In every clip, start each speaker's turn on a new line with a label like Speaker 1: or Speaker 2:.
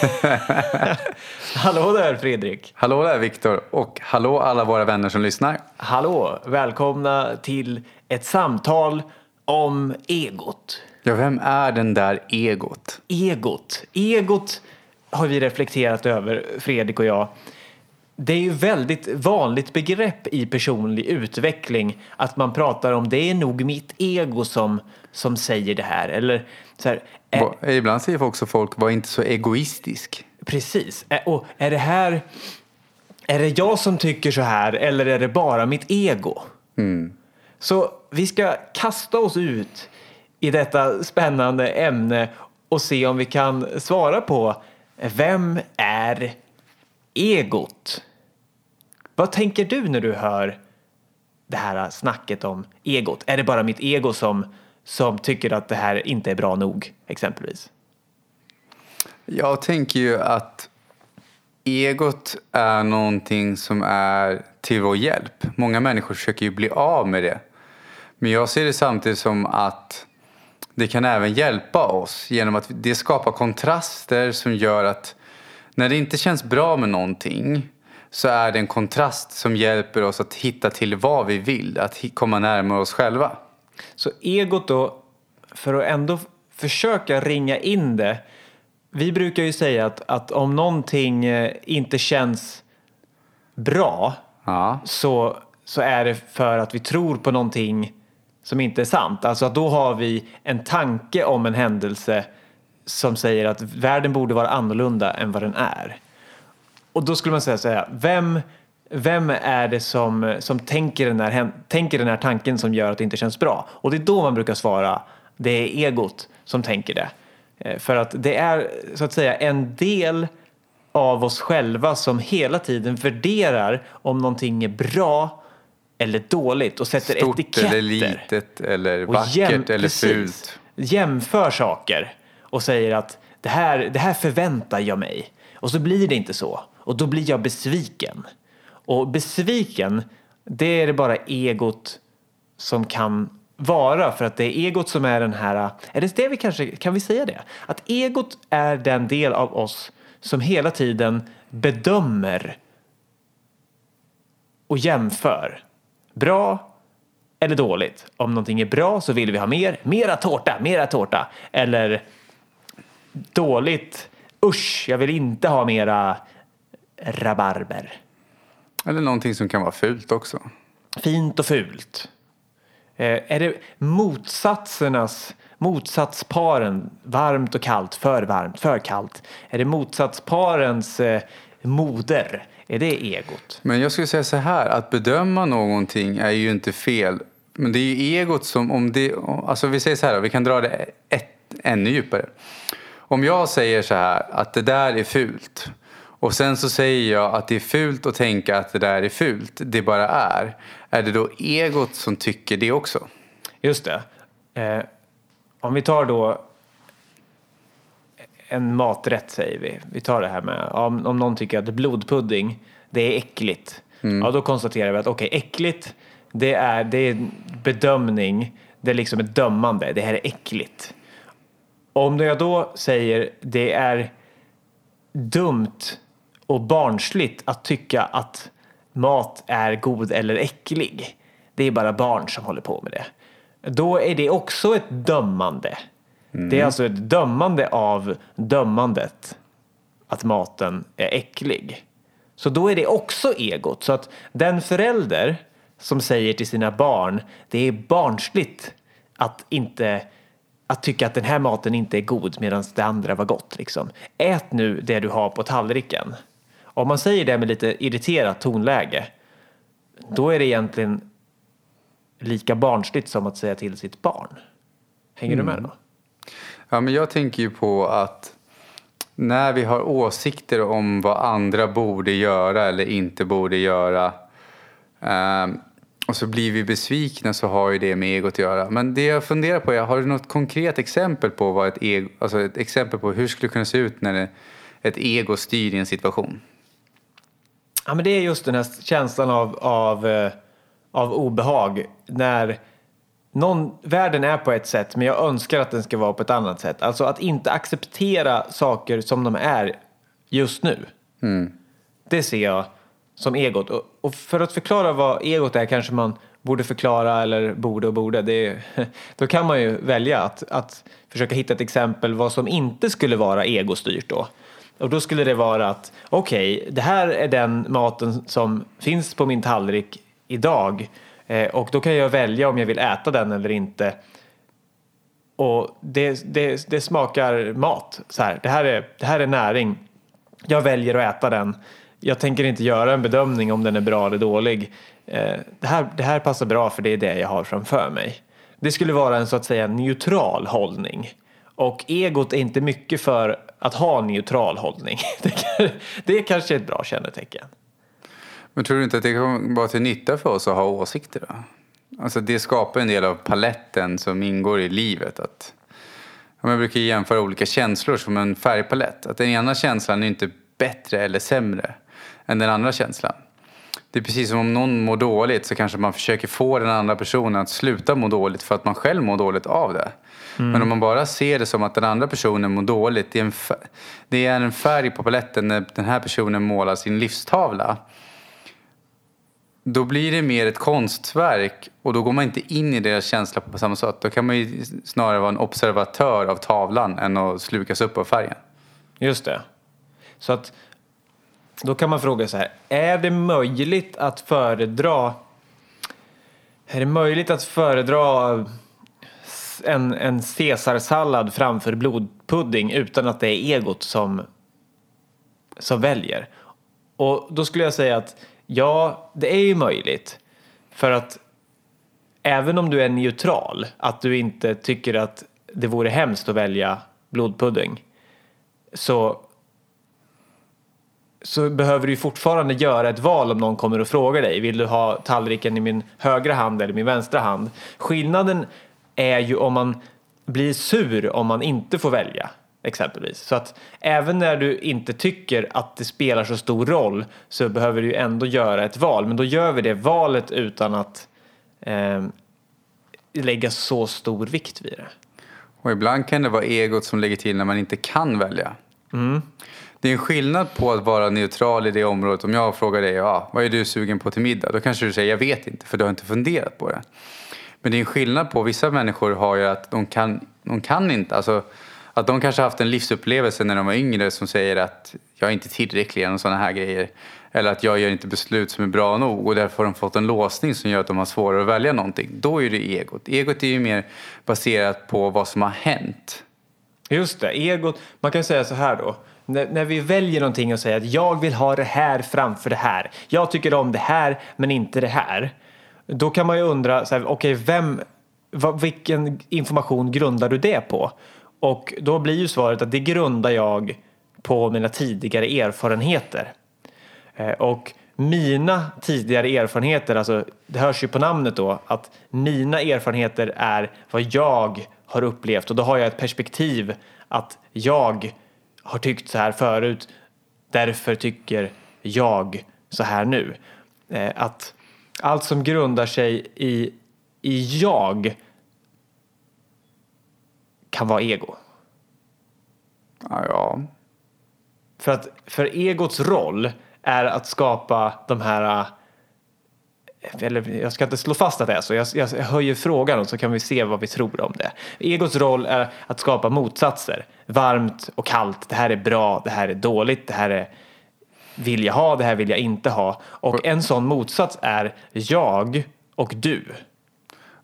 Speaker 1: hallå där Fredrik!
Speaker 2: Hallå där Viktor och hallå alla våra vänner som lyssnar.
Speaker 1: Hallå! Välkomna till ett samtal om egot.
Speaker 2: Ja, vem är den där egot?
Speaker 1: Egot. Egot har vi reflekterat över, Fredrik och jag. Det är ju väldigt vanligt begrepp i personlig utveckling att man pratar om det är nog mitt ego som, som säger det här. Eller så här,
Speaker 2: är, Ibland säger också folk var inte så egoistisk.
Speaker 1: Precis. Och är det här är det jag som tycker så här eller är det bara mitt ego?
Speaker 2: Mm.
Speaker 1: Så vi ska kasta oss ut i detta spännande ämne och se om vi kan svara på vem är egot? Vad tänker du när du hör det här snacket om egot? Är det bara mitt ego som, som tycker att det här inte är bra nog, exempelvis?
Speaker 2: Jag tänker ju att egot är någonting som är till vår hjälp. Många människor försöker ju bli av med det. Men jag ser det samtidigt som att det kan även hjälpa oss genom att det skapar kontraster som gör att när det inte känns bra med någonting så är det en kontrast som hjälper oss att hitta till vad vi vill, att komma närmare oss själva.
Speaker 1: Så egot då, för att ändå försöka ringa in det. Vi brukar ju säga att, att om någonting eh, inte känns bra
Speaker 2: ja.
Speaker 1: så, så är det för att vi tror på någonting som inte är sant. Alltså att då har vi en tanke om en händelse som säger att världen borde vara annorlunda än vad den är. Och då skulle man säga så här, vem, vem är det som, som tänker, den här, tänker den här tanken som gör att det inte känns bra? Och det är då man brukar svara, det är egot som tänker det. Eh, för att det är så att säga en del av oss själva som hela tiden värderar om någonting är bra eller dåligt och sätter
Speaker 2: Stort
Speaker 1: etiketter.
Speaker 2: eller litet eller vackert eller precis, fult.
Speaker 1: Jämför saker och säger att det här, det här förväntar jag mig. Och så blir det inte så. Och då blir jag besviken. Och besviken, det är det bara egot som kan vara för att det är egot som är den här, är det det vi kanske, kan vi säga det? Att egot är den del av oss som hela tiden bedömer och jämför. Bra eller dåligt. Om någonting är bra så vill vi ha mer, mera tårta, mera tårta. Eller dåligt, usch, jag vill inte ha mera rabarber.
Speaker 2: Eller någonting som kan vara fult också.
Speaker 1: Fint och fult. Eh, är det motsatsernas, motsatsparen, varmt och kallt, för varmt, för kallt? Är det motsatsparens eh, moder? Är det egot?
Speaker 2: Men jag skulle säga så här, att bedöma någonting är ju inte fel. Men det är ju egot som, om det, alltså vi säger så här, vi kan dra det ett, ännu djupare. Om jag säger så här, att det där är fult. Och sen så säger jag att det är fult att tänka att det där är fult, det bara är. Är det då egot som tycker det också?
Speaker 1: Just det. Eh, om vi tar då en maträtt säger vi. Vi tar det här med om, om någon tycker att blodpudding det är äckligt. Mm. Ja, då konstaterar vi att okej, okay, äckligt det är, det är bedömning, det är liksom ett dömande, det här är äckligt. Om jag då säger det är dumt och barnsligt att tycka att mat är god eller äcklig. Det är bara barn som håller på med det. Då är det också ett dömande. Mm. Det är alltså ett dömande av dömandet att maten är äcklig. Så då är det också egot. Så att den förälder som säger till sina barn det är barnsligt att inte att tycka att den här maten inte är god medan det andra var gott. Liksom. Ät nu det du har på tallriken. Om man säger det med lite irriterat tonläge då är det egentligen lika barnsligt som att säga till sitt barn. Hänger mm. du med mm. då?
Speaker 2: Ja, men jag tänker ju på att när vi har åsikter om vad andra borde göra eller inte borde göra um, och så blir vi besvikna så har ju det med egot att göra. Men det jag funderar på är, har du något konkret exempel på vad ett ego, alltså ett exempel på hur det skulle kunna se ut när ett ego styr i en situation?
Speaker 1: Ja, men det är just den här känslan av, av, eh, av obehag när någon, världen är på ett sätt men jag önskar att den ska vara på ett annat sätt. Alltså att inte acceptera saker som de är just nu. Det ser jag som egot. Och, och för att förklara vad egot är kanske man borde förklara eller borde och borde. Det är, då kan man ju välja att, att försöka hitta ett exempel vad som inte skulle vara egostyrt då. Och då skulle det vara att okej, okay, det här är den maten som finns på min tallrik idag eh, och då kan jag välja om jag vill äta den eller inte. Och det, det, det smakar mat. Så här, det, här är, det här är näring. Jag väljer att äta den. Jag tänker inte göra en bedömning om den är bra eller dålig. Eh, det, här, det här passar bra för det är det jag har framför mig. Det skulle vara en så att säga neutral hållning. Och egot är inte mycket för att ha neutral hållning. Det är kanske ett bra kännetecken.
Speaker 2: Men tror du inte att det kan vara till nytta för oss att ha åsikter? Då? Alltså det skapar en del av paletten som ingår i livet. Att, man brukar jämföra olika känslor som en färgpalett. Att den ena känslan är inte bättre eller sämre än den andra känslan. Det är precis som om någon mår dåligt så kanske man försöker få den andra personen att sluta må dåligt för att man själv mår dåligt av det. Mm. Men om man bara ser det som att den andra personen mår dåligt, det är en, det är en färg på paletten när den här personen målar sin livstavla. Då blir det mer ett konstverk och då går man inte in i deras känsla på samma sätt. Då kan man ju snarare vara en observatör av tavlan än att slukas upp av färgen.
Speaker 1: Just det. Så att då kan man fråga så här, är det möjligt att föredra är det möjligt att föredra en, en caesarsallad framför blodpudding utan att det är egot som, som väljer? Och då skulle jag säga att ja, det är ju möjligt. För att även om du är neutral, att du inte tycker att det vore hemskt att välja blodpudding, så så behöver du fortfarande göra ett val om någon kommer och frågar dig. Vill du ha tallriken i min högra hand eller min vänstra hand? Skillnaden är ju om man blir sur om man inte får välja exempelvis. Så att även när du inte tycker att det spelar så stor roll så behöver du ändå göra ett val. Men då gör vi det valet utan att eh, lägga så stor vikt vid det.
Speaker 2: Och ibland kan det vara egot som lägger till när man inte kan välja. Mm. Det är en skillnad på att vara neutral i det området. Om jag frågar dig, ja, vad är du sugen på till middag? Då kanske du säger, jag vet inte, för du har inte funderat på det. Men det är en skillnad på, vissa människor har ju att de kan, de kan inte, alltså att de kanske haft en livsupplevelse när de var yngre som säger att jag är inte tillräcklig och sådana här grejer. Eller att jag gör inte beslut som är bra nog och därför har de fått en låsning som gör att de har svårare att välja någonting. Då är det egot. Egot är ju mer baserat på vad som har hänt.
Speaker 1: Just det, egot, man kan säga så här då när, när, vi väljer någonting och säger att jag vill ha det här framför det här. Jag tycker om det här men inte det här. Då kan man ju undra, okej okay, vem, vad, vilken information grundar du det på? Och då blir ju svaret att det grundar jag på mina tidigare erfarenheter. Eh, och mina tidigare erfarenheter, alltså det hörs ju på namnet då, att mina erfarenheter är vad jag har upplevt och då har jag ett perspektiv att jag har tyckt så här förut, därför tycker jag så här nu. Eh, att allt som grundar sig i, i jag kan vara ego.
Speaker 2: Ja.
Speaker 1: För att för egots roll är att skapa de här eller jag ska inte slå fast att det är så, jag, jag höjer frågan och så kan vi se vad vi tror om det. Egots roll är att skapa motsatser. Varmt och kallt, det här är bra, det här är dåligt, det här är vill jag ha, det här vill jag inte ha. Och en sån motsats är jag och du.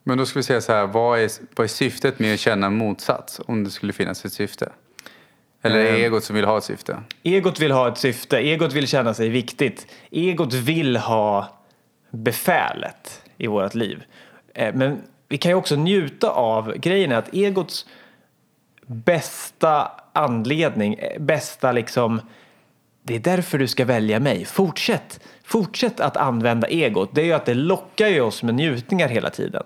Speaker 2: Men då ska vi säga så här, vad är, vad är syftet med att känna motsats? Om det skulle finnas ett syfte? Eller är det egot som vill ha ett syfte?
Speaker 1: Egot vill ha ett syfte, egot vill känna sig viktigt. Egot vill ha befälet i vårt liv. Eh, men vi kan ju också njuta av grejen att egots bästa anledning, eh, bästa liksom det är därför du ska välja mig. Fortsätt, fortsätt att använda egot. Det är ju att det lockar ju oss med njutningar hela tiden.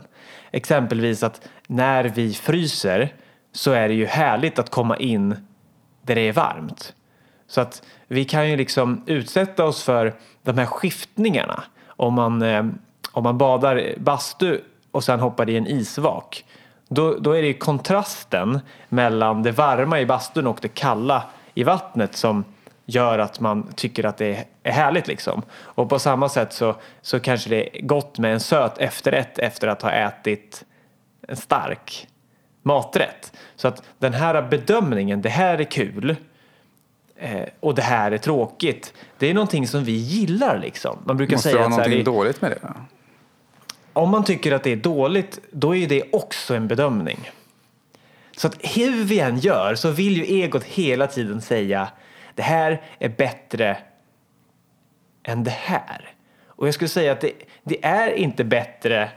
Speaker 1: Exempelvis att när vi fryser så är det ju härligt att komma in där det är varmt. Så att vi kan ju liksom utsätta oss för de här skiftningarna om man, eh, om man badar bastu och sen hoppar i en isvak då, då är det kontrasten mellan det varma i bastun och det kalla i vattnet som gör att man tycker att det är härligt liksom. Och på samma sätt så, så kanske det är gott med en söt efterrätt efter att ha ätit en stark maträtt. Så att den här bedömningen, det här är kul eh, och det här är tråkigt. Det är någonting som vi gillar liksom. Man brukar
Speaker 2: Måste
Speaker 1: säga
Speaker 2: det
Speaker 1: att
Speaker 2: vara
Speaker 1: här,
Speaker 2: någonting
Speaker 1: det-
Speaker 2: dåligt med det? då?
Speaker 1: om man tycker att det är dåligt, då är det också en bedömning. Så att hur vi än gör så vill ju egot hela tiden säga det här är bättre än det här. Och jag skulle säga att det, det är inte bättre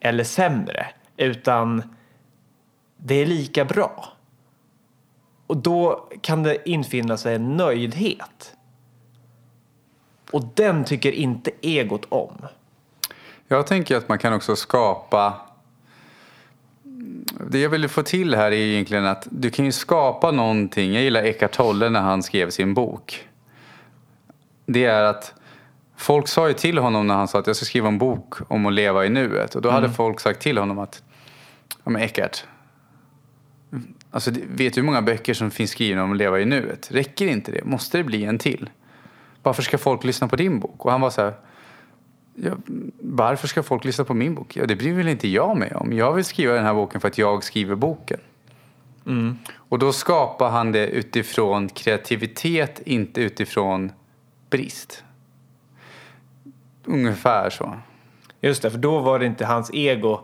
Speaker 1: eller sämre, utan det är lika bra. Och då kan det infinna sig en nöjdhet. Och den tycker inte egot om.
Speaker 2: Jag tänker att man kan också skapa... Det jag vill få till här är egentligen att du kan ju skapa någonting. Jag gillar Eckart Tolle när han skrev sin bok. Det är att folk sa ju till honom när han sa att jag ska skriva en bok om att leva i nuet. Och då hade folk sagt till honom att ja men Eckart, alltså, vet du hur många böcker som finns skrivna om att leva i nuet? Räcker inte det? Måste det bli en till? Varför ska folk lyssna på din bok? Och han var så här, Ja, varför ska folk lyssna på min bok? Ja, det bryr väl inte jag mig om. Jag vill skriva den här boken för att jag skriver boken. Och då skapar han det utifrån kreativitet, inte utifrån brist. Ungefär så.
Speaker 1: Just det, för då var det inte hans ego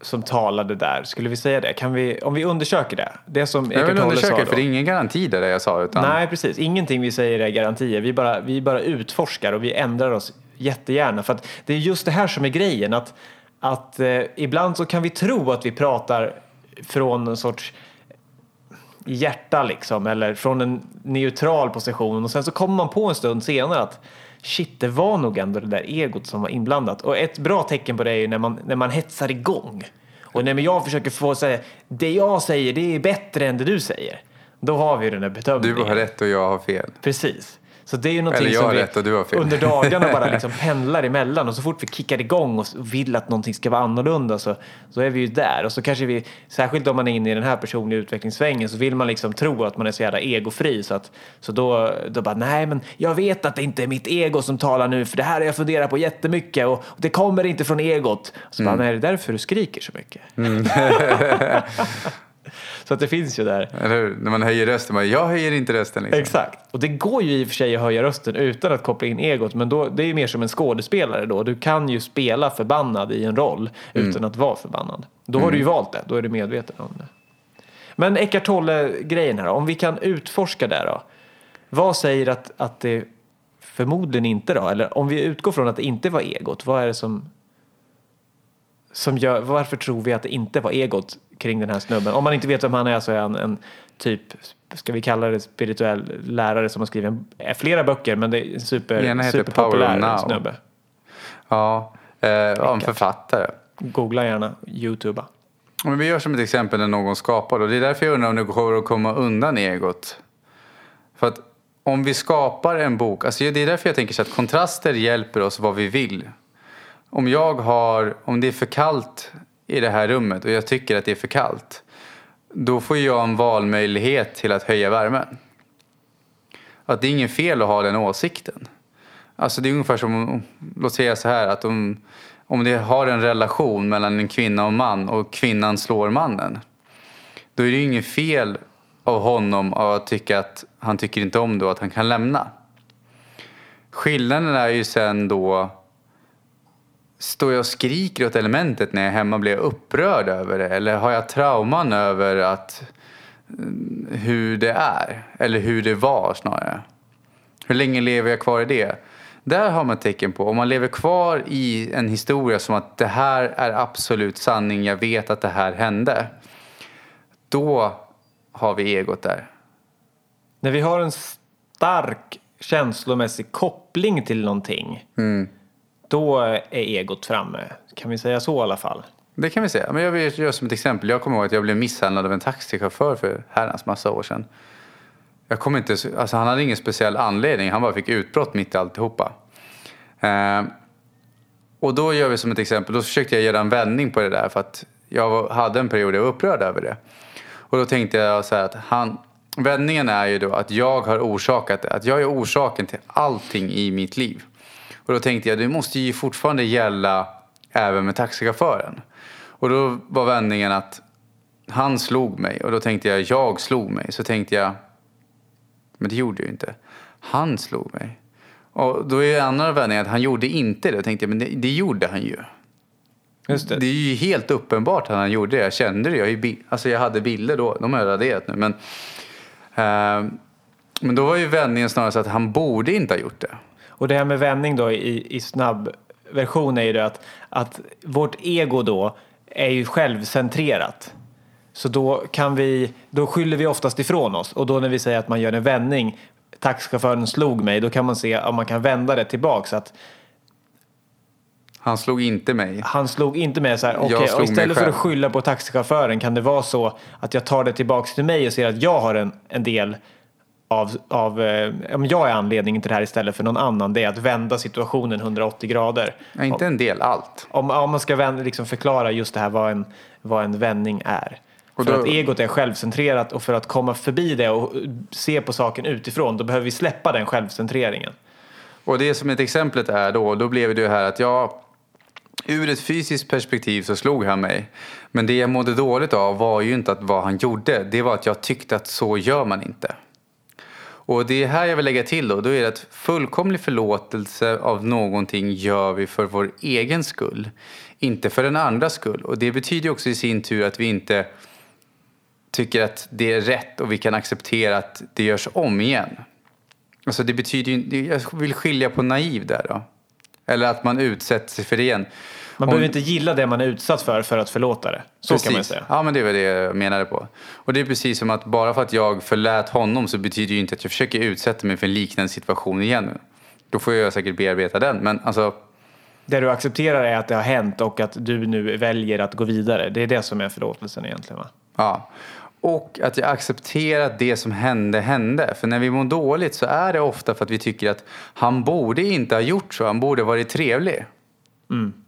Speaker 1: som talade där. Skulle vi säga det? Kan vi, om vi undersöker det? Det som
Speaker 2: Jag vill undersöka,
Speaker 1: sa
Speaker 2: för det är ingen garanti där det jag sa. Utan
Speaker 1: Nej, precis. Ingenting vi säger är garantier. Vi bara, vi bara utforskar och vi ändrar oss jättegärna. För att det är just det här som är grejen. Att, att eh, ibland så kan vi tro att vi pratar från en sorts hjärta liksom. Eller från en neutral position. Och sen så kommer man på en stund senare att shit, det var nog ändå det där egot som var inblandat. Och ett bra tecken på det är ju när man, när man hetsar igång. Och när jag försöker få säga det jag säger det är bättre än det du säger. Då har vi den där
Speaker 2: du
Speaker 1: bedömningen.
Speaker 2: har rätt och jag har fel.
Speaker 1: Precis. Så det är ju någonting
Speaker 2: Eller jag har rätt och du har fel.
Speaker 1: under dagarna bara liksom pendlar emellan och så fort vi kickar igång och vill att någonting ska vara annorlunda så, så är vi ju där. Och så kanske vi, särskilt om man är inne i den här personliga utvecklingssvängen så vill man liksom tro att man är så jävla egofri så att så då, då bara nej men jag vet att det inte är mitt ego som talar nu för det här har jag funderat på jättemycket och det kommer inte från egot. Så
Speaker 2: Mm.
Speaker 1: bara nej det är därför du skriker så mycket. så att det finns ju där.
Speaker 2: Eller hur? När man höjer rösten, man, jag höjer inte rösten. Liksom.
Speaker 1: Exakt. Och det går ju i och för sig att höja rösten utan att koppla in egot. Men då, det är ju mer som en skådespelare då. Du kan ju spela förbannad i en roll utan att vara förbannad. Då har du ju valt det. Då är du medveten om det. Men Eckart Tolle-grejen här. Om vi kan utforska det då. Vad säger att, att det förmodligen inte då? Eller om vi utgår från att det inte var egot. Vad är det som... som gör, varför tror vi att det inte var egot kring den här snubben? Om man inte vet vem han är så är han en typ, ska vi kalla det spirituell lärare som har skrivit flera böcker men det är en super, superpopulär snubbe.
Speaker 2: Ja, eh, ja, en författare.
Speaker 1: Googla gärna, youtuba.
Speaker 2: Men vi gör som ett exempel när någon skapar. Och det är därför jag undrar om det går att komma undan egot. För att om vi skapar en bok, alltså det är därför jag tänker så att kontraster hjälper oss vad vi vill. Om jag har, om det är för kallt i det här rummet och jag tycker att det är för kallt. Då får jag en valmöjlighet till att höja värmen. Att det är ingen fel att ha den åsikten. Alltså det är ungefär som, låt säga så här att om, om det har en relation mellan en kvinna och en man och kvinnan slår mannen. Då är det ju inget fel av honom att tycka att han tycker inte om det och att han kan lämna. Skillnaden är ju sen då Står jag och skriker åt elementet när jag är hemma blir jag upprörd över det? Eller har jag trauman över att mm, hur det är? Eller hur det var snarare. Hur länge lever jag kvar i det? Där har man tecken på, om man lever kvar i en historia som att det här är absolut sanning, jag vet att det här hände. Då har vi egot där.
Speaker 1: När vi har en stark känslomässig koppling till någonting då är egot framme. Kan vi säga så i alla fall?
Speaker 2: Det kan vi säga. Men jag vill göra som ett exempel. Jag kommer ihåg att jag blev misshandlad av en taxichaufför för herrans massa år sedan. Jag kommer inte, alltså han hade ingen speciell anledning. Han bara fick utbrott mitt i alltihopa. Eh, och då gör vi som ett exempel. Då försökte jag göra en vändning på det där för att jag hade en period där jag var upprörd över det. Och då tänkte jag så här att han, vändningen är ju då att jag har orsakat det. Att jag är orsaken till allting i mitt liv. Och då tänkte jag, det måste ju fortfarande gälla även med taxichauffören. Och då var vändningen att han slog mig och då tänkte jag, jag slog mig. Så tänkte jag, men det gjorde jag ju inte. Han slog mig. Och då är en annan vändning att han gjorde inte det. Då tänkte jag, men det, det gjorde han ju.
Speaker 1: Just det.
Speaker 2: Det är ju helt uppenbart att han gjorde det. Jag kände det. Jag, alltså jag hade bilder då. De har jag raderat nu. Men, eh, men då var ju vändningen snarare så att han borde inte ha gjort det.
Speaker 1: Och det här med vändning då i, i snabb version är ju det att, att vårt ego då är ju självcentrerat. Så då kan vi, då skyller vi oftast ifrån oss och då när vi säger att man gör en vändning, taxichauffören slog mig, då kan man se om man kan vända det tillbaks att
Speaker 2: Han slog inte mig.
Speaker 1: han slog inte med så här,
Speaker 2: slog
Speaker 1: och
Speaker 2: mig
Speaker 1: istället för att skylla på taxichauffören kan det vara så att jag tar det tillbaks till mig och ser att jag har en, en del av, av eh, om jag är anledningen till det här istället för någon annan. Det är att vända situationen 180 grader.
Speaker 2: Nej, inte en del, allt.
Speaker 1: Om, om man ska vända, liksom förklara just det här vad en, vad en vändning är.
Speaker 2: Och
Speaker 1: för
Speaker 2: då-
Speaker 1: att egot är självcentrerat och för att komma förbi det och se på saken utifrån då behöver vi släppa den självcentreringen.
Speaker 2: Och det som ett exemplet är då, då blev det ju här att jag Ur ett fysiskt perspektiv så slog han mig. Men det jag mådde dåligt av var ju inte att vad han gjorde. Det var att jag tyckte att så gör man inte. Och det är här jag vill lägga till då. Då är det att fullkomlig förlåtelse av någonting gör vi för vår egen skull. Inte för den andras skull. Och det betyder ju också i sin tur att vi inte tycker att det är rätt och vi kan acceptera att det görs om igen. Alltså det betyder ju, jag vill skilja på naiv där då. Eller att man utsätter sig för det igen.
Speaker 1: Man behöver inte gilla det man är utsatt för för att förlåta det. Så kan man
Speaker 2: Precis.
Speaker 1: säga.
Speaker 2: Ja, men det var det jag menade på. Och det är precis som att bara för att jag förlät honom så betyder ju inte att jag försöker utsätta mig för en liknande situation igen nu. Då får jag säkert bearbeta den. Men alltså,
Speaker 1: Det du accepterar är att det har hänt och att du nu väljer att gå vidare. Det är det som är förlåtelsen egentligen va?
Speaker 2: ja. Och att jag accepterar att det som hände hände. För när vi mår dåligt så är det ofta för att vi tycker att han borde inte ha gjort så. Han borde varit trevlig.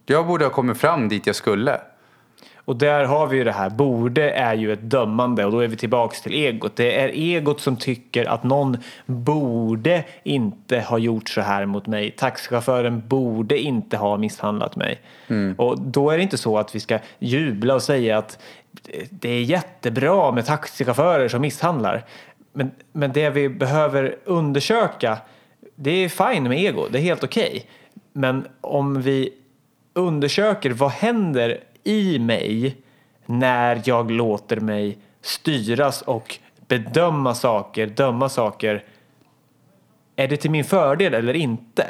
Speaker 2: Jag borde ha kommit fram dit jag skulle.
Speaker 1: Och där har vi ju det här, borde är ju ett dömande och då är vi tillbaks till egot. Det är egot som tycker att någon borde inte ha gjort så här mot mig. Taxichauffören borde inte ha misshandlat mig. Och då är det inte så att vi ska jubla och säga att det är jättebra med taxichaufförer som misshandlar. Men, men det vi behöver undersöka, det är fine med ego, det är helt okej. Men om vi undersöker vad händer i mig när jag låter mig styras och bedöma saker, döma saker. Är det till min fördel eller inte?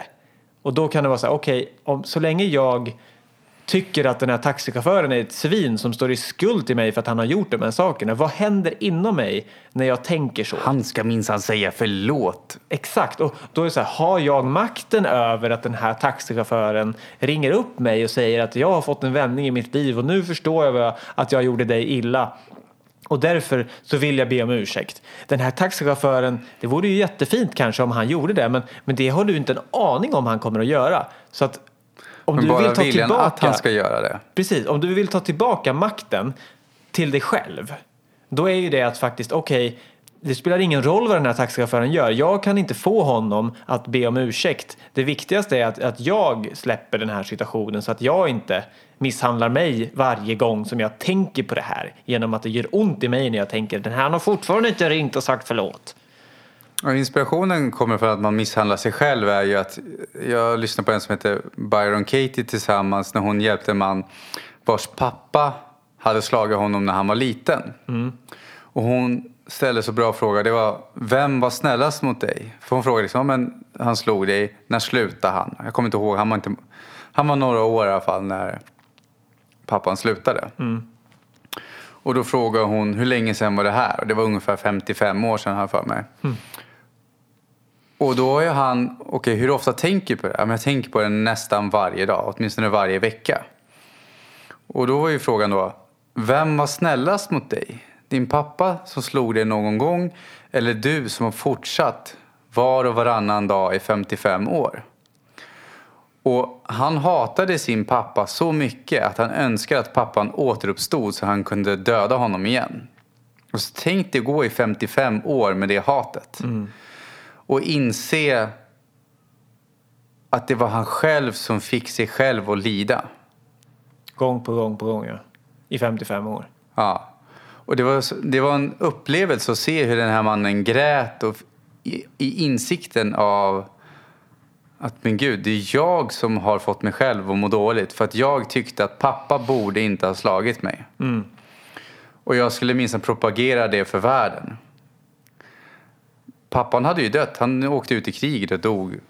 Speaker 1: Och då kan det vara så här, okej, om så länge jag tycker att den här taxichauffören är ett svin som står i skuld till mig för att han har gjort de här sakerna. Vad händer inom mig när jag tänker så?
Speaker 2: Han ska minsann säga förlåt.
Speaker 1: Exakt, och då är det så här, har jag makten över att den här taxichauffören ringer upp mig och säger att jag har fått en vändning i mitt liv och nu förstår jag att jag gjorde dig illa. Och därför så vill jag be om ursäkt. Den här taxichauffören, det vore ju jättefint kanske om han gjorde det, men, men det har du inte en aning om han kommer att göra. Så att om
Speaker 2: Men
Speaker 1: du
Speaker 2: bara
Speaker 1: vill ta
Speaker 2: viljan
Speaker 1: tillbaka...
Speaker 2: att han ska göra det.
Speaker 1: Precis, om du vill ta tillbaka makten till dig själv. Då är ju det att faktiskt, okej, det spelar ingen roll vad den här taxichauffören gör. Jag kan inte få honom att be om ursäkt. Det viktigaste är att, att jag släpper den här situationen så att jag inte misshandlar mig varje gång som jag tänker på det här. Genom att det gör ont i mig när jag tänker den här har fortfarande inte ringt och sagt förlåt.
Speaker 2: Och inspirationen kommer från att man misshandlar sig själv är ju att jag lyssnade på en som heter Byron Katie tillsammans när hon hjälpte en man vars pappa hade slagit honom när han var liten. Och hon ställde så bra fråga. Det var vem var snällast mot dig? För hon frågade liksom, "Ja, men han slog dig. När slutade han? Jag kommer inte ihåg. Han var, inte, han var några år i alla fall när pappan slutade. Och då frågade hon hur länge sedan var det här? Och det var ungefär 55 år sedan har jag för mig. Och då är han, okej hur ofta tänker du på det? Ja, men jag tänker på det nästan varje dag, åtminstone varje vecka. Och då var ju frågan då, vem var snällast mot dig? Din pappa som slog dig någon gång eller du som har fortsatt var och varannan dag i 55 år? Och han hatade sin pappa så mycket att han önskade att pappan återuppstod så han kunde döda honom igen. Och så tänk dig gå i 55 år med det hatet. Mm. Och inse att det var han själv som fick sig själv att lida.
Speaker 1: Gång på gång på gång, ja. I 55 år.
Speaker 2: Ja. Och det var, det var en upplevelse att se hur den här mannen grät och i, i insikten av att men gud, det är jag som har fått mig själv att må dåligt för att jag tyckte att pappa borde inte ha slagit mig. Och jag skulle minst propagera det för världen. Pappan hade ju dött, han åkte ut i kriget och dog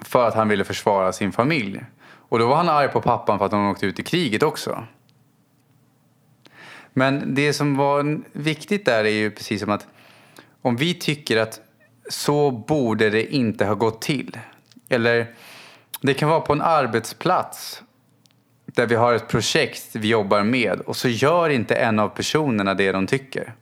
Speaker 2: för att han ville försvara sin familj. Och då var han arg på pappan för att han åkte ut i kriget också. Men det som var viktigt där är ju precis som att om vi tycker att så borde det inte ha gått till. Eller det kan vara på en arbetsplats där vi har ett projekt vi jobbar med och så gör inte en av personerna det de tycker.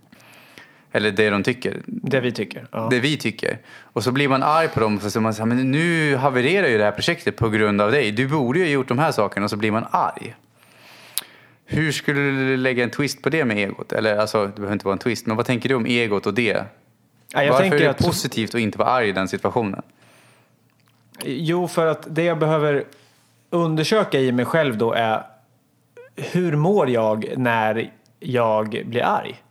Speaker 2: Eller det de tycker.
Speaker 1: Det vi tycker. Ja.
Speaker 2: Det vi tycker. Och så blir man arg på dem för så man säger men nu havererar ju det här projektet på grund av dig. Du borde ju ha gjort de här sakerna och så blir man arg. Hur skulle du lägga en twist på det med egot? Eller alltså, det behöver inte vara en twist, men vad tänker du om egot och det?
Speaker 1: Ja, jag
Speaker 2: Varför är det
Speaker 1: att,
Speaker 2: positivt att inte vara arg i den situationen?
Speaker 1: Jo, för att det jag behöver undersöka i mig själv då är hur mår jag när jag blir arg?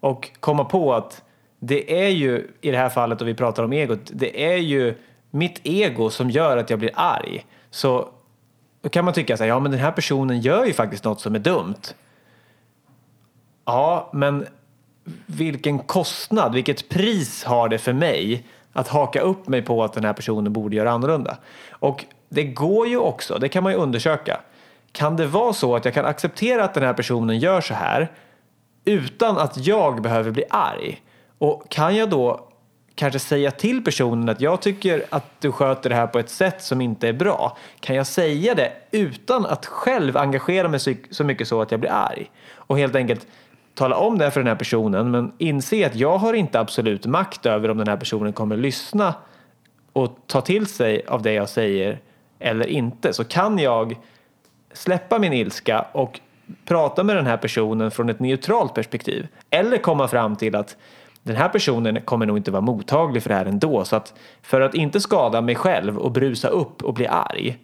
Speaker 1: Och komma på att det är ju, i det här fallet och vi pratar om egot, det är ju mitt ego som gör att jag blir arg. Så då kan man tycka så här, ja men den här personen gör ju faktiskt något som är dumt. Ja, men vilken kostnad, vilket pris har det för mig att haka upp mig på att den här personen borde göra annorlunda? Och det går ju också, det kan man ju undersöka. Kan det vara så att jag kan acceptera att den här personen gör så här utan att jag behöver bli arg? Och kan jag då kanske säga till personen att jag tycker att du sköter det här på ett sätt som inte är bra? Kan jag säga det utan att själv engagera mig så- mycket så att jag blir arg? Och helt enkelt tala om det för den här personen men inse att jag har inte absolut makt över om den här personen kommer lyssna och ta till sig av det jag säger eller inte. Så kan jag släppa min ilska och prata med den här personen från ett neutralt perspektiv. Eller komma fram till att den här personen kommer nog inte vara mottaglig för det här ändå. Så att för att inte skada mig själv och brusa upp och bli arg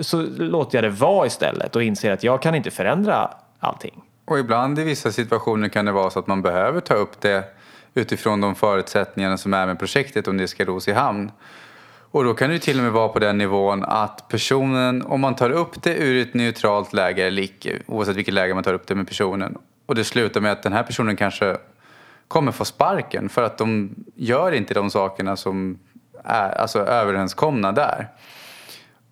Speaker 1: så låter jag det vara istället och inser att jag kan inte förändra allting.
Speaker 2: Och ibland i vissa situationer kan det vara så att man behöver ta upp det utifrån de förutsättningarna som är med projektet om det ska ros i hamn. Och då kan det till och med vara på den nivån att personen, om man tar upp det ur ett neutralt läge eller icke, oavsett vilket läge man tar upp det med personen, och det slutar med att den här personen kanske kommer få sparken för att de gör inte de sakerna som är alltså, överenskomna där.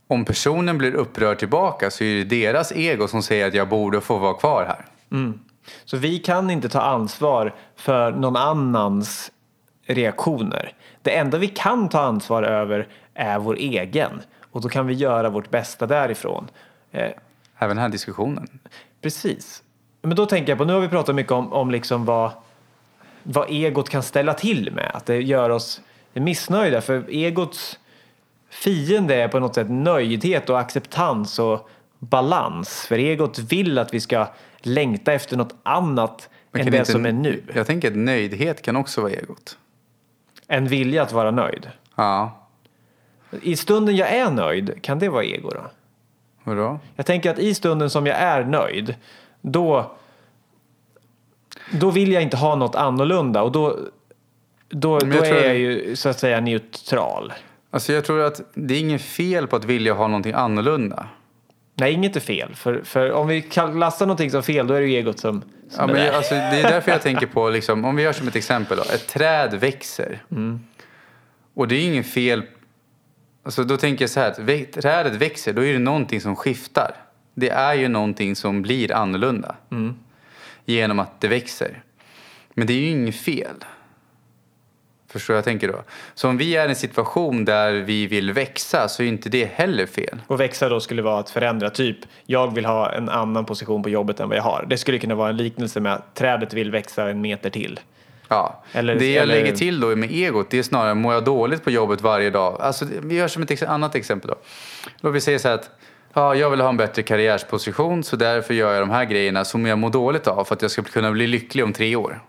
Speaker 2: Om personen blir upprörd tillbaka så är det deras ego som säger att jag borde få vara kvar här. Mm.
Speaker 1: Så vi kan inte ta ansvar för någon annans reaktioner. Det enda vi kan ta ansvar över är vår egen och då kan vi göra vårt bästa därifrån. Eh,
Speaker 2: Även den här diskussionen.
Speaker 1: precis. Men då tänker jag på, nu har vi pratat mycket om, om liksom vad, vad egot kan ställa till med. Att det gör oss missnöjda. För egots fiende är på något sätt nöjdhet och acceptans och balans. För egot vill att vi ska längta efter något annat än det
Speaker 2: inte-
Speaker 1: som är nu.
Speaker 2: Jag tänker att nöjdhet kan också vara egot.
Speaker 1: En vilja att vara nöjd.
Speaker 2: Ja,
Speaker 1: I stunden jag är nöjd, kan det vara ego då?
Speaker 2: vadå?
Speaker 1: Jag tänker att i stunden som jag är nöjd, då, då vill jag inte ha något annorlunda och då, då, då
Speaker 2: jag
Speaker 1: är jag ju så att säga neutral.
Speaker 2: Alltså jag tror att det är inget fel på att vilja ha någonting annorlunda.
Speaker 1: Nej, inget är fel. För, för om vi klassar någonting som fel, då är det ju egot som,
Speaker 2: Ja,
Speaker 1: som
Speaker 2: men
Speaker 1: är där.
Speaker 2: alltså, det är därför jag tänker på, liksom, om vi gör som ett exempel då. Ett träd växer. Och det är inget fel. Alltså, då tänker jag så här, att trädet växer, då är det någonting som skiftar. Det är ju någonting som blir annorlunda. Genom att det växer. Men det är ju inget fel. Förstår jag tänker då? Så om vi är i en situation där vi vill växa så är inte det heller fel.
Speaker 1: Och växa då skulle vara att förändra. Typ, jag vill ha en annan position på jobbet än vad jag har. Det skulle kunna vara en liknelse med att trädet vill växa en meter till.
Speaker 2: Ja.
Speaker 1: Eller-
Speaker 2: det jag
Speaker 1: eller-
Speaker 2: lägger till då med egot, det är snarare mår jag dåligt på jobbet varje dag. Alltså, vi gör som ett ex- annat exempel då. Låt vi säga så här att Ja, jag vill ha en bättre karriärsposition så därför gör jag de här grejerna som jag mår dåligt av för att jag ska kunna bli lycklig om tre år.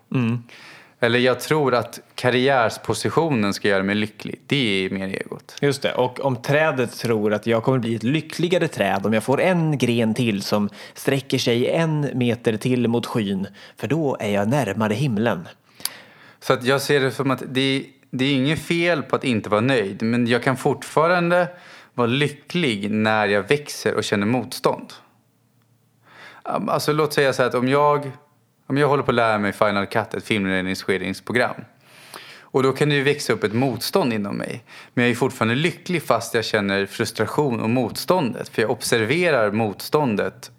Speaker 2: Eller jag tror att karriärspositionen ska göra mig lycklig. Det är mer egot.
Speaker 1: Just det, och om trädet tror att jag kommer bli ett lyckligare träd om jag får en gren till som sträcker sig en meter till mot skyn, för då är jag närmare himlen.
Speaker 2: Så att jag ser det som att det, det är inget fel på att inte vara nöjd. Men jag kan fortfarande vara lycklig när jag växer och känner motstånd. Alltså låt säga så här att om jag, jag håller på att lära mig Final Cut, ett filmredigeringsprogram. Och då kan det ju växa upp ett motstånd inom mig. Men jag är fortfarande lycklig fast jag känner frustration och motståndet. För jag observerar motståndet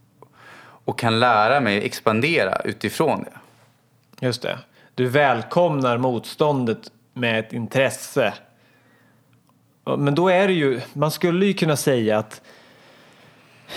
Speaker 2: och kan lära mig expandera utifrån det.
Speaker 1: Just det. Du välkomnar motståndet med ett intresse. Men då är det ju, man skulle ju kunna säga att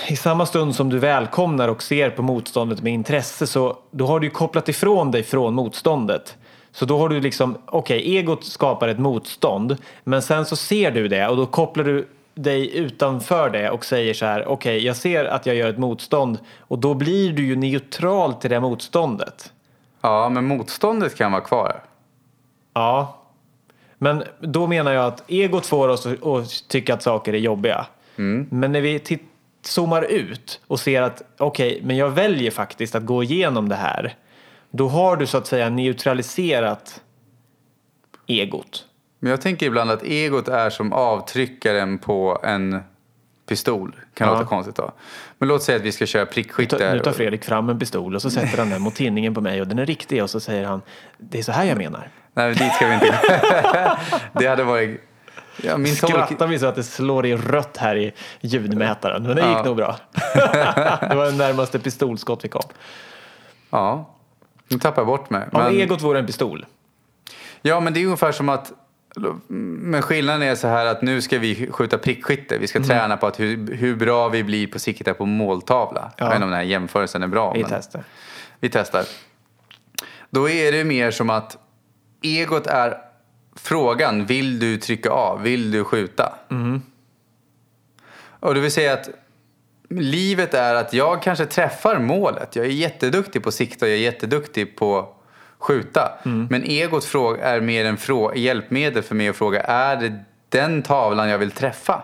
Speaker 1: i samma stund som du välkomnar och ser på motståndet med intresse så då har du kopplat ifrån dig från motståndet. Så då har du liksom, okej, egot skapar ett motstånd, men sen så ser du det och då kopplar du dig utanför det och säger så här, okej, jag ser att jag gör ett motstånd och då blir du ju neutral till det motståndet.
Speaker 2: Ja, men motståndet kan vara kvar.
Speaker 1: Ja, men då menar jag att egot får oss att tycka att saker är jobbiga. Men när vi titt- zoomar ut och ser att okej, men jag väljer faktiskt att gå igenom det här. Då har du så att säga neutraliserat egot.
Speaker 2: Men jag tänker ibland att egot är som avtryckaren på en pistol. Kan
Speaker 1: Ja.
Speaker 2: låta konstigt då. Men låt säga att vi ska köra prickskytte.
Speaker 1: Nu tar Fredrik fram en pistol och så sätter han den mot tinningen på mig och den är riktig och så säger han det är så här jag menar.
Speaker 2: Nej, dit ska vi inte. det hade varit... Ja, min tolk...
Speaker 1: Skrattar vi så att det slår i rött här i ljudmätaren. Men det gick
Speaker 2: Ja.
Speaker 1: nog bra. det var den närmaste pistolskott vi kom.
Speaker 2: Ja, nu tappar jag bort mig.
Speaker 1: Om
Speaker 2: Men...
Speaker 1: egot vore en pistol.
Speaker 2: Ja, men det är ungefär som att... Men skillnaden är så här att nu ska vi skjuta prickskytte. Vi ska
Speaker 1: Mm.
Speaker 2: träna på att hur, hur bra vi blir på att sikta på måltavla. Jag vet inte om den här jämförelsen är bra.
Speaker 1: Vi testar.
Speaker 2: Vi testar. Då är det mer som att egot är frågan, vill du trycka av? Vill du skjuta? Och det vill säga att livet är att jag kanske träffar målet. Jag är jätteduktig på att sikta och jag är jätteduktig på att skjuta. Men egot är mer en frå- hjälpmedel för mig att fråga, är det den tavlan jag vill träffa?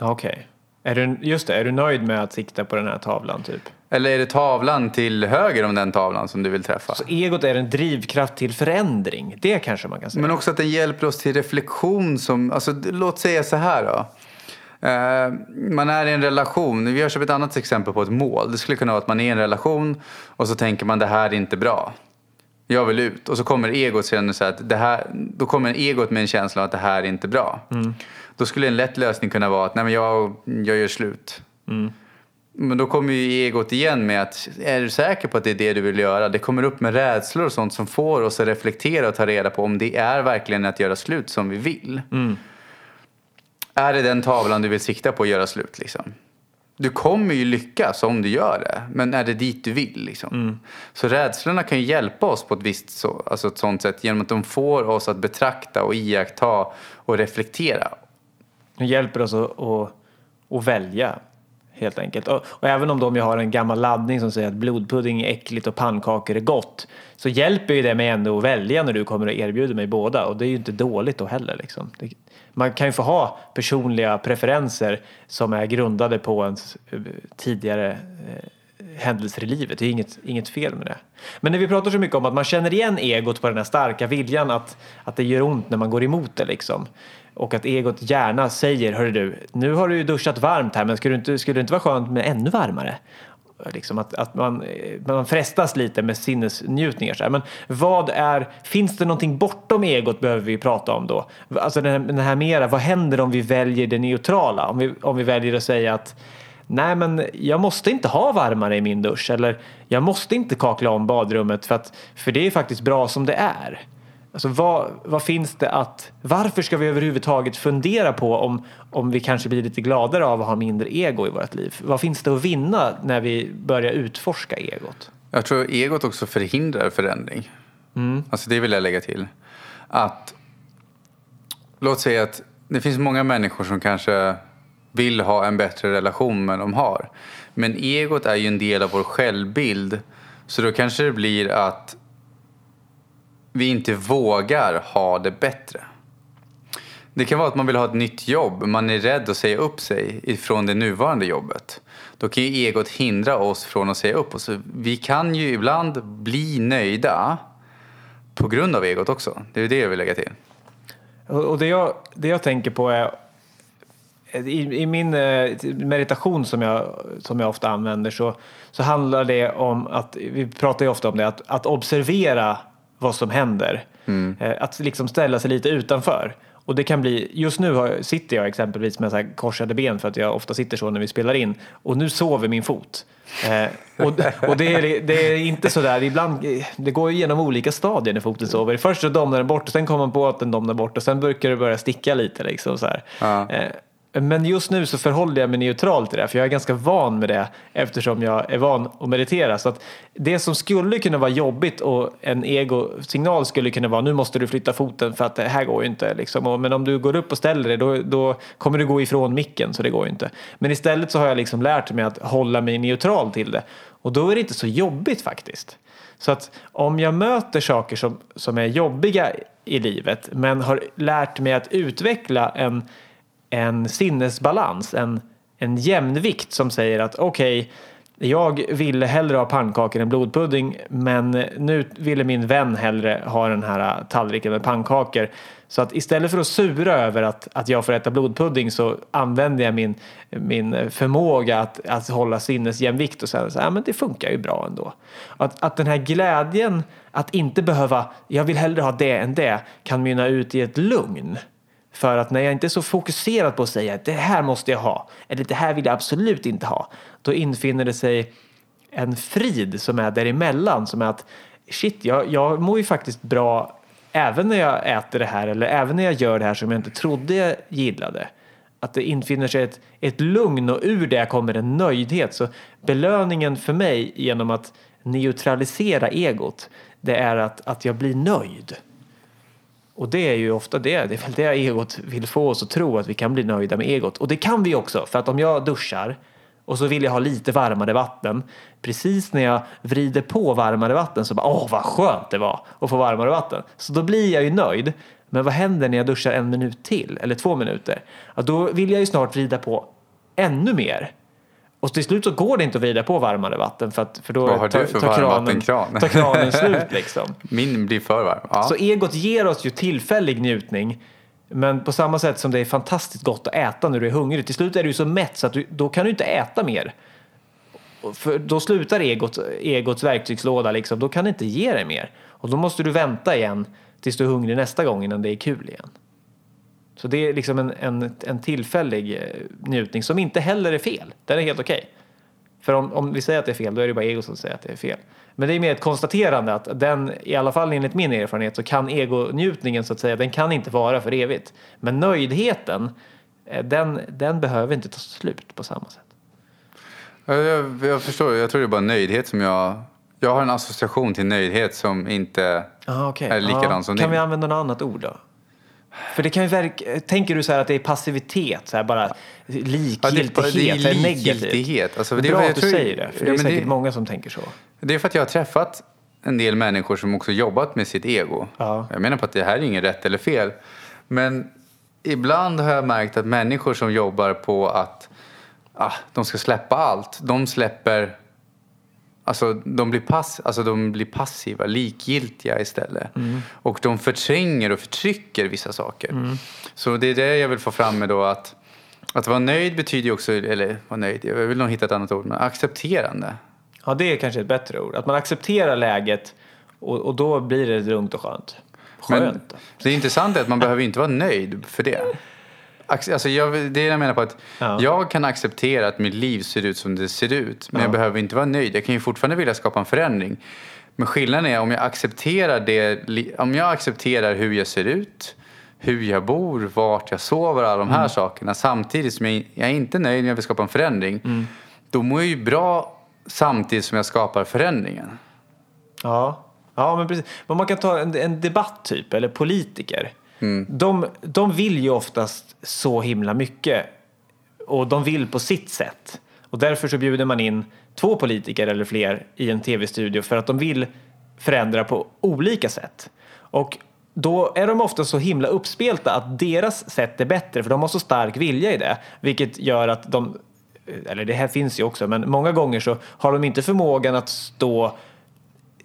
Speaker 1: Okej. Är du, just det, är du nöjd med att sikta på den här tavlan typ?
Speaker 2: Eller är det tavlan till höger om den tavlan som du vill träffa?
Speaker 1: Så egot är en drivkraft till förändring. Det kanske man kan säga.
Speaker 2: Men också att den hjälper oss till reflektion. Som, alltså, låt säga så här då. Eh, man är i en relation. Vi har köpt ett annat exempel på ett mål. Det skulle kunna vara att man är i en relation och så tänker man det här är inte bra. Jag vill ut. Och så kommer egot sen så att det här, då kommer egot med en känsla av att det här är inte bra. Då skulle en lätt lösning kunna vara att nej men jag, jag gör slut. Men då kommer ju egot igen med att är du säker på att det är det du vill göra? Det kommer upp med rädslor och sånt som får oss att reflektera och ta reda på om det är verkligen att göra slut som vi vill. Är det den tavlan du vill sikta på att göra slut liksom? Du kommer ju lyckas om du gör det, men är det dit du vill? Liksom? Så rädslorna kan ju hjälpa oss på ett visst så, alltså ett sånt sätt genom att de får oss att betrakta och iaktta och reflektera.
Speaker 1: Det hjälper oss att, att, att välja helt enkelt. Och, och även om de ju har en gammal laddning som säger att blodpudding är äckligt och pannkakor är gott så hjälper ju det mig ändå att välja när du kommer och erbjuder mig båda och det är ju inte dåligt då heller. Liksom. Det, man kan ju få ha personliga preferenser som är grundade på ens eh, tidigare eh, händelser i livet. Det är inget, inget fel med det. Men när vi pratar så mycket om att man känner igen egot på den här starka viljan att, att det gör ont när man går emot det liksom. Och att egot gärna säger, hörru du, nu har du ju duschat varmt här men skulle det inte, skulle det inte vara skönt med ännu varmare? Liksom att, att man, man frestas lite med sinnesnjutningar. Så här. Men vad är, finns det någonting bortom egot behöver vi prata om då? Alltså den här, den här mera, vad händer om vi väljer det neutrala? Om vi, om vi väljer att säga att nej men jag måste inte ha varmare i min dusch eller jag måste inte kakla om badrummet för, att, för det är faktiskt bra som det är. Alltså vad, vad finns det att, varför ska vi överhuvudtaget fundera på om, om vi kanske blir lite gladare av att ha mindre ego i vårt liv? Vad finns det att vinna när vi börjar utforska egot?
Speaker 2: Jag tror egot också förhindrar förändring. Alltså det vill jag lägga till. Att, låt säga att det finns många människor som kanske vill ha en bättre relation med de har. Men egot är ju en del av vår självbild. Så då kanske det blir att vi inte vågar ha det bättre. Det kan vara att man vill ha ett nytt jobb, man är rädd att säga upp sig ifrån det nuvarande jobbet. Då kan ju egot hindra oss från att säga upp oss. Vi kan ju ibland bli nöjda på grund av egot också. Det är det jag vill lägga till.
Speaker 1: Och det jag, det jag tänker på är i, i min eh, meditation som jag, som jag ofta använder så, så handlar det om att, vi pratar ju ofta om det, att, att observera vad som händer. Mm. Att liksom ställa sig lite utanför. Och det kan bli, just nu har, sitter jag exempelvis med så här korsade ben för att jag ofta sitter så när vi spelar in. Och nu sover min fot. Eh, och och det, är, det är inte så där, ibland, det går igenom olika stadier när foten sover. Först så domnar den bort och sen kommer man på att den domnar bort och sen brukar det börja sticka lite. Liksom, så ja. eh, men just nu så förhåller jag mig neutral till det, för jag är ganska van med det eftersom jag är van att meditera. Så att det som skulle kunna vara jobbigt och en egosignal skulle kunna vara nu måste du flytta foten för att det här går ju inte. Liksom. Men om du går upp och ställer dig då, då, kommer du gå ifrån micken så det går ju inte. Men istället så har jag liksom lärt mig att hålla mig neutral till det och då är det inte så jobbigt faktiskt. Så att om jag möter saker som, som är jobbiga i livet men har lärt mig att utveckla en en sinnesbalans, en, en jämnvikt som säger att okej, okay, jag ville hellre ha pannkakor än blodpudding men nu ville min vän hellre ha den här tallriken med pannkakor. Så att istället för att sura över att, att jag får äta blodpudding så använder jag min, min förmåga att, att hålla sinnesjämvikt och säga att ja, men det funkar ju bra ändå. Att, att den här glädjen att inte behöva, jag vill hellre ha det än det, kan mynna ut i ett lugn. För att när jag inte är så fokuserad på att säga att det här måste jag ha eller det här vill jag absolut inte ha. Då infinner det sig en frid som är däremellan som är att shit, jag, jag mår ju faktiskt bra även när jag äter det här eller även när jag gör det här som jag inte trodde jag gillade. Att det infinner sig ett, ett lugn och ur det kommer en nöjdhet. Så belöningen för mig genom att neutralisera egot det är att, att jag blir nöjd. Och det är ju ofta det, det är väl det egot vill få oss att tro att vi kan bli nöjda med egot. Och det kan vi också, för att om jag duschar och så vill jag ha lite varmare vatten. Precis när jag vrider på varmare vatten så bara åh vad skönt det var att få varmare vatten. Så då blir jag ju nöjd. Men vad händer när jag duschar en minut till eller två minuter? Ja, då vill jag ju snart vrida på ännu mer. Och till slut så går det inte att vrida på varmare vatten för, att, för då
Speaker 2: Vad har tar, du för tar, kranen,
Speaker 1: tar kranen slut. Liksom.
Speaker 2: Min blir för varm. Ja.
Speaker 1: Så egot ger oss ju tillfällig njutning. Men på samma sätt som det är fantastiskt gott att äta när du är hungrig. Till slut är du så mätt så att du, då kan du inte äta mer. För då slutar egot, egots verktygslåda liksom. Då kan det inte ge dig mer. Och då måste du vänta igen tills du är hungrig nästa gång innan det är kul igen. Så det är liksom en, en, en tillfällig eh, njutning som inte heller är fel. Den är helt okej. Okay. För om, om vi säger att det är fel, då är det bara ego som säger att det är fel. Men det är mer ett konstaterande att den, i alla fall enligt min erfarenhet, så kan egonjutningen så att säga, den kan inte vara för evigt. Men nöjdheten, eh, den, den behöver inte ta slut på samma sätt.
Speaker 2: Jag, jag förstår, jag tror det är bara nöjdhet som jag... Jag har en association till nöjdhet som inte
Speaker 1: Aha, okay.
Speaker 2: är likadan
Speaker 1: ja,
Speaker 2: som
Speaker 1: Kan
Speaker 2: din.
Speaker 1: vi använda något annat ord då? För det kan ju verka, tänker du så att det är passivitet, så här bara likgiltighet, ja, det, det är negativt?
Speaker 2: Alltså,
Speaker 1: det är bra att du tror, säger det, för det är säkert det, många som tänker så.
Speaker 2: Det är för att jag har träffat en del människor som också jobbat med sitt ego. Ja. Jag menar på att det här är inget rätt eller fel. Men ibland har jag märkt att människor som jobbar på att ah, de ska släppa allt, de släpper Alltså de, blir pass, alltså de blir passiva, likgiltiga istället. Mm. Och de förtränger och förtrycker vissa saker. Mm. Så det är det jag vill få fram med då att att vara nöjd betyder ju också, eller vara nöjd, jag vill nog hitta ett annat ord, men accepterande.
Speaker 1: Ja, det är kanske ett bättre ord. Att man accepterar läget och, och då blir det lugnt och skönt. Skönt. Men
Speaker 2: det intressanta är att man behöver inte vara nöjd för det. Alltså jag, det jag menar på att ja. jag kan acceptera att mitt liv ser ut som det ser ut. Men ja. jag behöver inte vara nöjd. Jag kan ju fortfarande vilja skapa en förändring. Men skillnaden är om jag accepterar det, om jag accepterar hur jag ser ut, hur jag bor, vart jag sover, alla de här mm. sakerna. Samtidigt som jag, jag är inte nöjd, men jag vill skapa en förändring. Mm. Då mår jag ju bra samtidigt som jag skapar förändringen.
Speaker 1: Ja, ja men precis. Men man kan ta en, en debatt typ, eller politiker. Mm. De, de vill ju oftast så himla mycket. och de vill på sitt sätt. Och därför så bjuder man in två politiker eller fler i en tv-studio för att de vill förändra på olika sätt. Och då är de ofta så himla uppspelta att deras sätt är bättre för de har så stark vilja i det. Vilket gör att de, eller det här finns ju också, men många gånger så har de inte förmågan att stå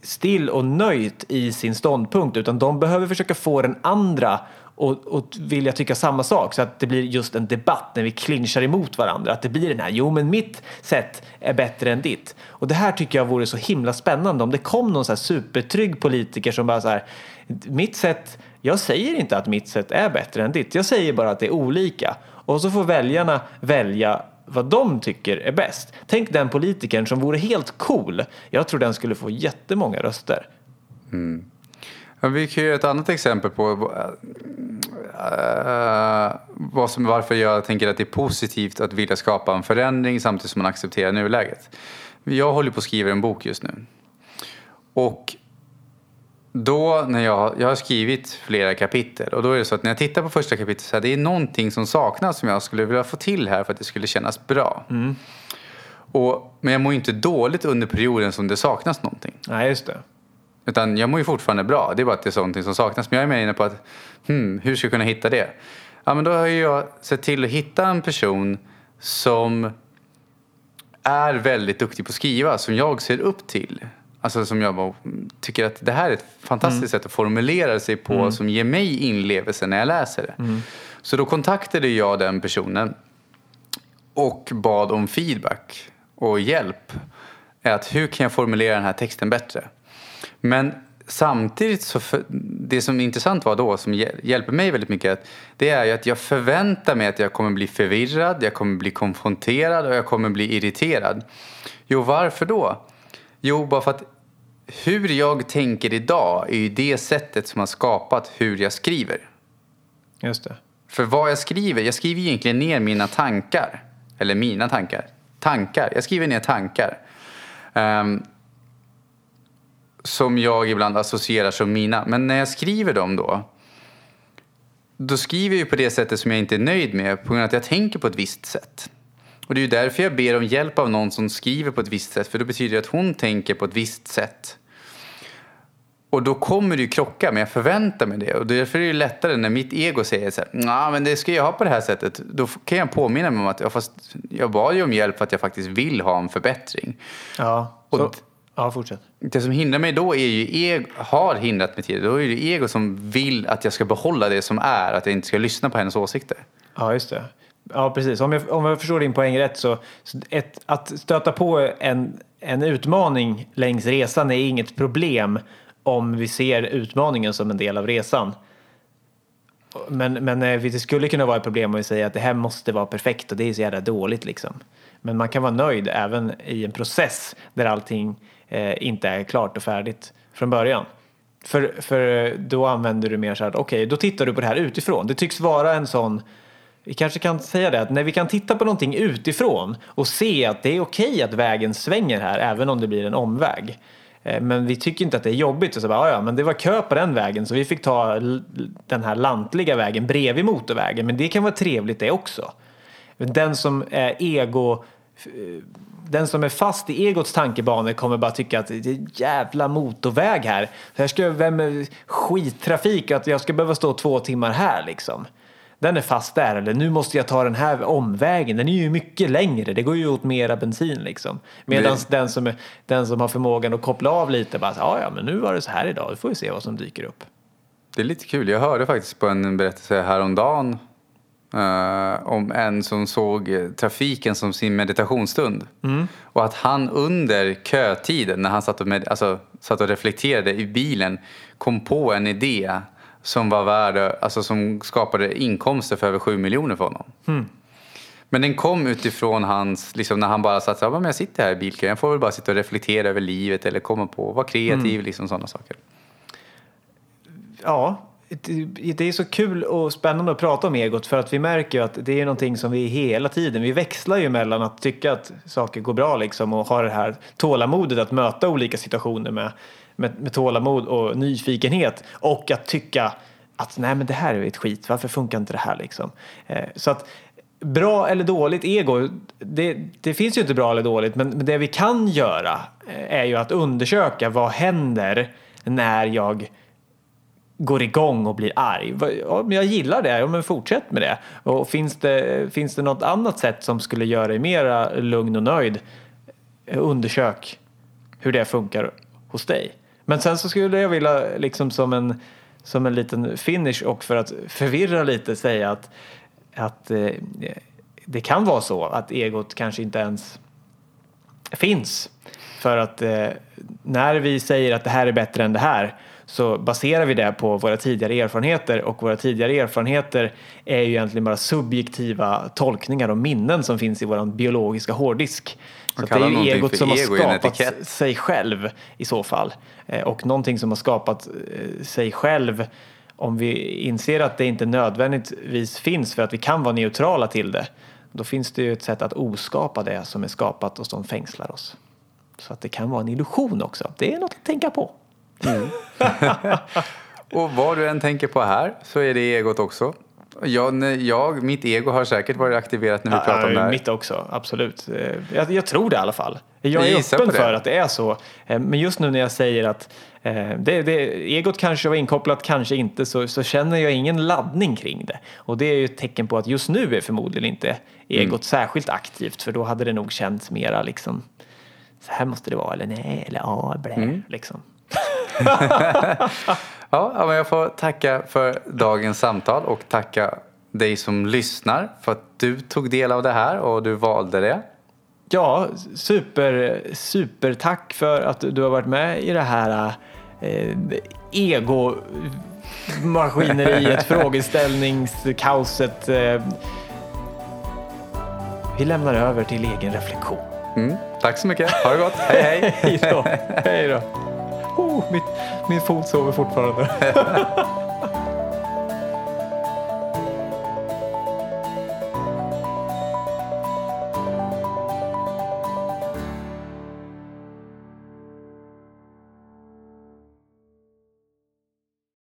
Speaker 1: still och nöjt i sin ståndpunkt utan de behöver försöka få den andra och, och vilja tycka samma sak så att det blir just en debatt när vi clinchar emot varandra. Att det blir den här, jo men mitt sätt är bättre än ditt. Och det här tycker jag vore så himla spännande om det kom någon så här supertrygg politiker som bara så här, mitt sätt, jag säger inte att mitt sätt är bättre än ditt, jag säger bara att det är olika. Och så får väljarna välja vad de tycker är bäst. Tänk den politikern som vore helt cool. Jag tror den skulle få jättemånga röster.
Speaker 2: Mm. Vi kan ju ett annat exempel på uh, vad som, varför jag tänker att det är positivt att vilja skapa en förändring samtidigt som man accepterar nuläget. Jag håller på att skriva en bok just nu. Och då när jag, jag har skrivit flera kapitel och då är det så att när jag tittar på första kapitlet så är det någonting som saknas som jag skulle vilja få till här för att det skulle kännas bra. Mm. Och, men jag mår ju inte dåligt under perioden som det saknas någonting.
Speaker 1: Nej, just det.
Speaker 2: Utan jag mår ju fortfarande bra. Det är bara att det är någonting som saknas. Men jag är mer inne på att hmm, hur ska jag kunna hitta det? Ja, men då har jag sett till att hitta en person som är väldigt duktig på att skriva, som jag ser upp till. Alltså som jag bara, tycker att det här är ett fantastiskt mm. sätt att formulera sig på mm. som ger mig inlevelse när jag läser det. Mm. Så då kontaktade jag den personen och bad om feedback och hjälp. Att hur kan jag formulera den här texten bättre? Men samtidigt så, för, det som är intressant var då, som hjälper mig väldigt mycket, det är ju att jag förväntar mig att jag kommer bli förvirrad, jag kommer bli konfronterad och jag kommer bli irriterad. Jo, varför då? Jo, bara för att hur jag tänker idag är ju det sättet som har skapat hur jag skriver.
Speaker 1: Just det.
Speaker 2: För vad jag skriver, jag skriver egentligen ner mina tankar. Eller mina tankar. Tankar. Jag skriver ner tankar. Um, som jag ibland associerar som mina. Men när jag skriver dem då, då skriver jag på det sättet som jag inte är nöjd med på grund av att jag tänker på ett visst sätt. Och det är ju därför jag ber om hjälp av någon som skriver på ett visst sätt, för då betyder det att hon tänker på ett visst sätt. Och då kommer det ju krocka, men jag förväntar mig det. Och därför är det lättare när mitt ego säger så här, ja men det ska jag ha på det här sättet. Då kan jag påminna mig om att ja, fast jag bad ju om hjälp för att jag faktiskt vill ha en förbättring.
Speaker 1: Ja,
Speaker 2: och
Speaker 1: så, ja fortsätt.
Speaker 2: Det som hindrar mig då är ju, ego, har hindrat mig tidigare, då är det ego som vill att jag ska behålla det som är, att jag inte ska lyssna på hennes åsikter.
Speaker 1: Ja, just det. Ja, precis. Om jag, om jag förstår din poäng rätt så, ett, att stöta på en, en utmaning längs resan är inget problem om vi ser utmaningen som en del av resan. Men, men eh, det skulle kunna vara ett problem om vi säger att det här måste vara perfekt och det är så jävla dåligt liksom. Men man kan vara nöjd även i en process där allting eh, inte är klart och färdigt från början. För, för eh, då använder du mer så här, okej, okay, då tittar du på det här utifrån. Det tycks vara en sån vi kanske kan säga det att när vi kan titta på någonting utifrån och se att det är okej att vägen svänger här även om det blir en omväg. Eh, men vi tycker inte att det är jobbigt. Och så bara, ja, men det var kö på den vägen så vi fick ta den här lantliga vägen bredvid motorvägen. Men det kan vara trevligt det också. Den som är ego den som är fast i egots tankebanor kommer bara tycka att det är jävla motorväg här. Här ska jag, vem, skittrafik, att jag ska behöva stå två timmar här liksom den är fast där. Eller nu måste jag ta den här omvägen. Den är ju mycket längre. Det går ju åt mera bensin liksom. Medan den, som, den som har förmågan att koppla av lite bara, ja ja men nu var det så här idag. Då får vi se vad som dyker upp.
Speaker 2: Det är lite kul. Jag hörde faktiskt på en berättelse häromdagen Uh, om en som såg trafiken som sin meditationsstund. Mm. Och att han under kötiden, när han satt och, med, alltså, satt och reflekterade i bilen, kom på en idé som var värd, alltså som skapade inkomster för över 7 miljoner för honom. Mm. Men den kom utifrån hans, liksom när han bara satt så här, jag sitter här i bilkön, jag får väl bara sitta och reflektera över livet eller komma på, vara kreativ, mm. liksom sådana saker.
Speaker 1: Ja, det är så kul och spännande att prata om egot för att vi märker att det är någonting som vi hela tiden, vi växlar ju mellan att tycka att saker går bra liksom och ha det här tålamodet att möta olika situationer med med, med tålamod och nyfikenhet och att tycka att nej men det här är ett skit, varför funkar inte det här liksom? Eh, så att bra eller dåligt ego, det, det finns ju inte bra eller dåligt, men, men det vi kan göra eh, är ju att undersöka vad händer när jag går igång och blir arg. Om jag gillar det, ja, men fortsätt med det. Och finns det, finns det något annat sätt som skulle göra dig mera lugn och nöjd, undersök hur det funkar hos dig. Men sen så skulle jag vilja liksom som en, som en liten finish och för att förvirra lite säga att, att eh, det kan vara så att egot kanske inte ens finns. För att eh, när vi säger att det här är bättre än det här så baserar vi det på våra tidigare erfarenheter och våra tidigare erfarenheter är ju egentligen bara subjektiva tolkningar och minnen som finns i vår biologiska hårddisk. Så det är ju egot som har skapat sig själv i så fall. Eh, och någonting som har skapat eh, sig själv om vi inser att det inte nödvändigtvis finns för att vi kan vara neutrala till det då finns det ju ett sätt att oskapa det som är skapat och som fängslar oss. Så att det kan vara en illusion också. Det är något att tänka på. Mm.
Speaker 2: och vad du än tänker på här så är det egot också. Jag, jag, mitt ego har säkert varit aktiverat när vi ja, pratar om det här.
Speaker 1: Mitt också, absolut. Eh, jag, jag tror det i alla fall. Jag är öppen för att det är så. Eh, men just nu när jag säger att eh, det, det, egot kanske var inkopplat, kanske inte, så, så, känner jag ingen laddning kring det. Och det är ju ett tecken på att just nu är förmodligen inte egot mm. särskilt aktivt, för då hade det nog känts mera liksom så här måste det vara, eller nej, eller ja, blä, mm. liksom.
Speaker 2: ja, men jag får tacka för dagens samtal och tacka dig som lyssnar för att du tog del av det här och du valde det.
Speaker 1: Ja, super, super tack för att du har varit med i det här eh, ego-maskineriet, frågeställningskaoset. Eh. Vi lämnar över till egen reflektion.
Speaker 2: Mm, tack så mycket. Ha det gott. Hej, hej.
Speaker 1: hej då. Hej då. Oh, mitt, min fot sover fortfarande.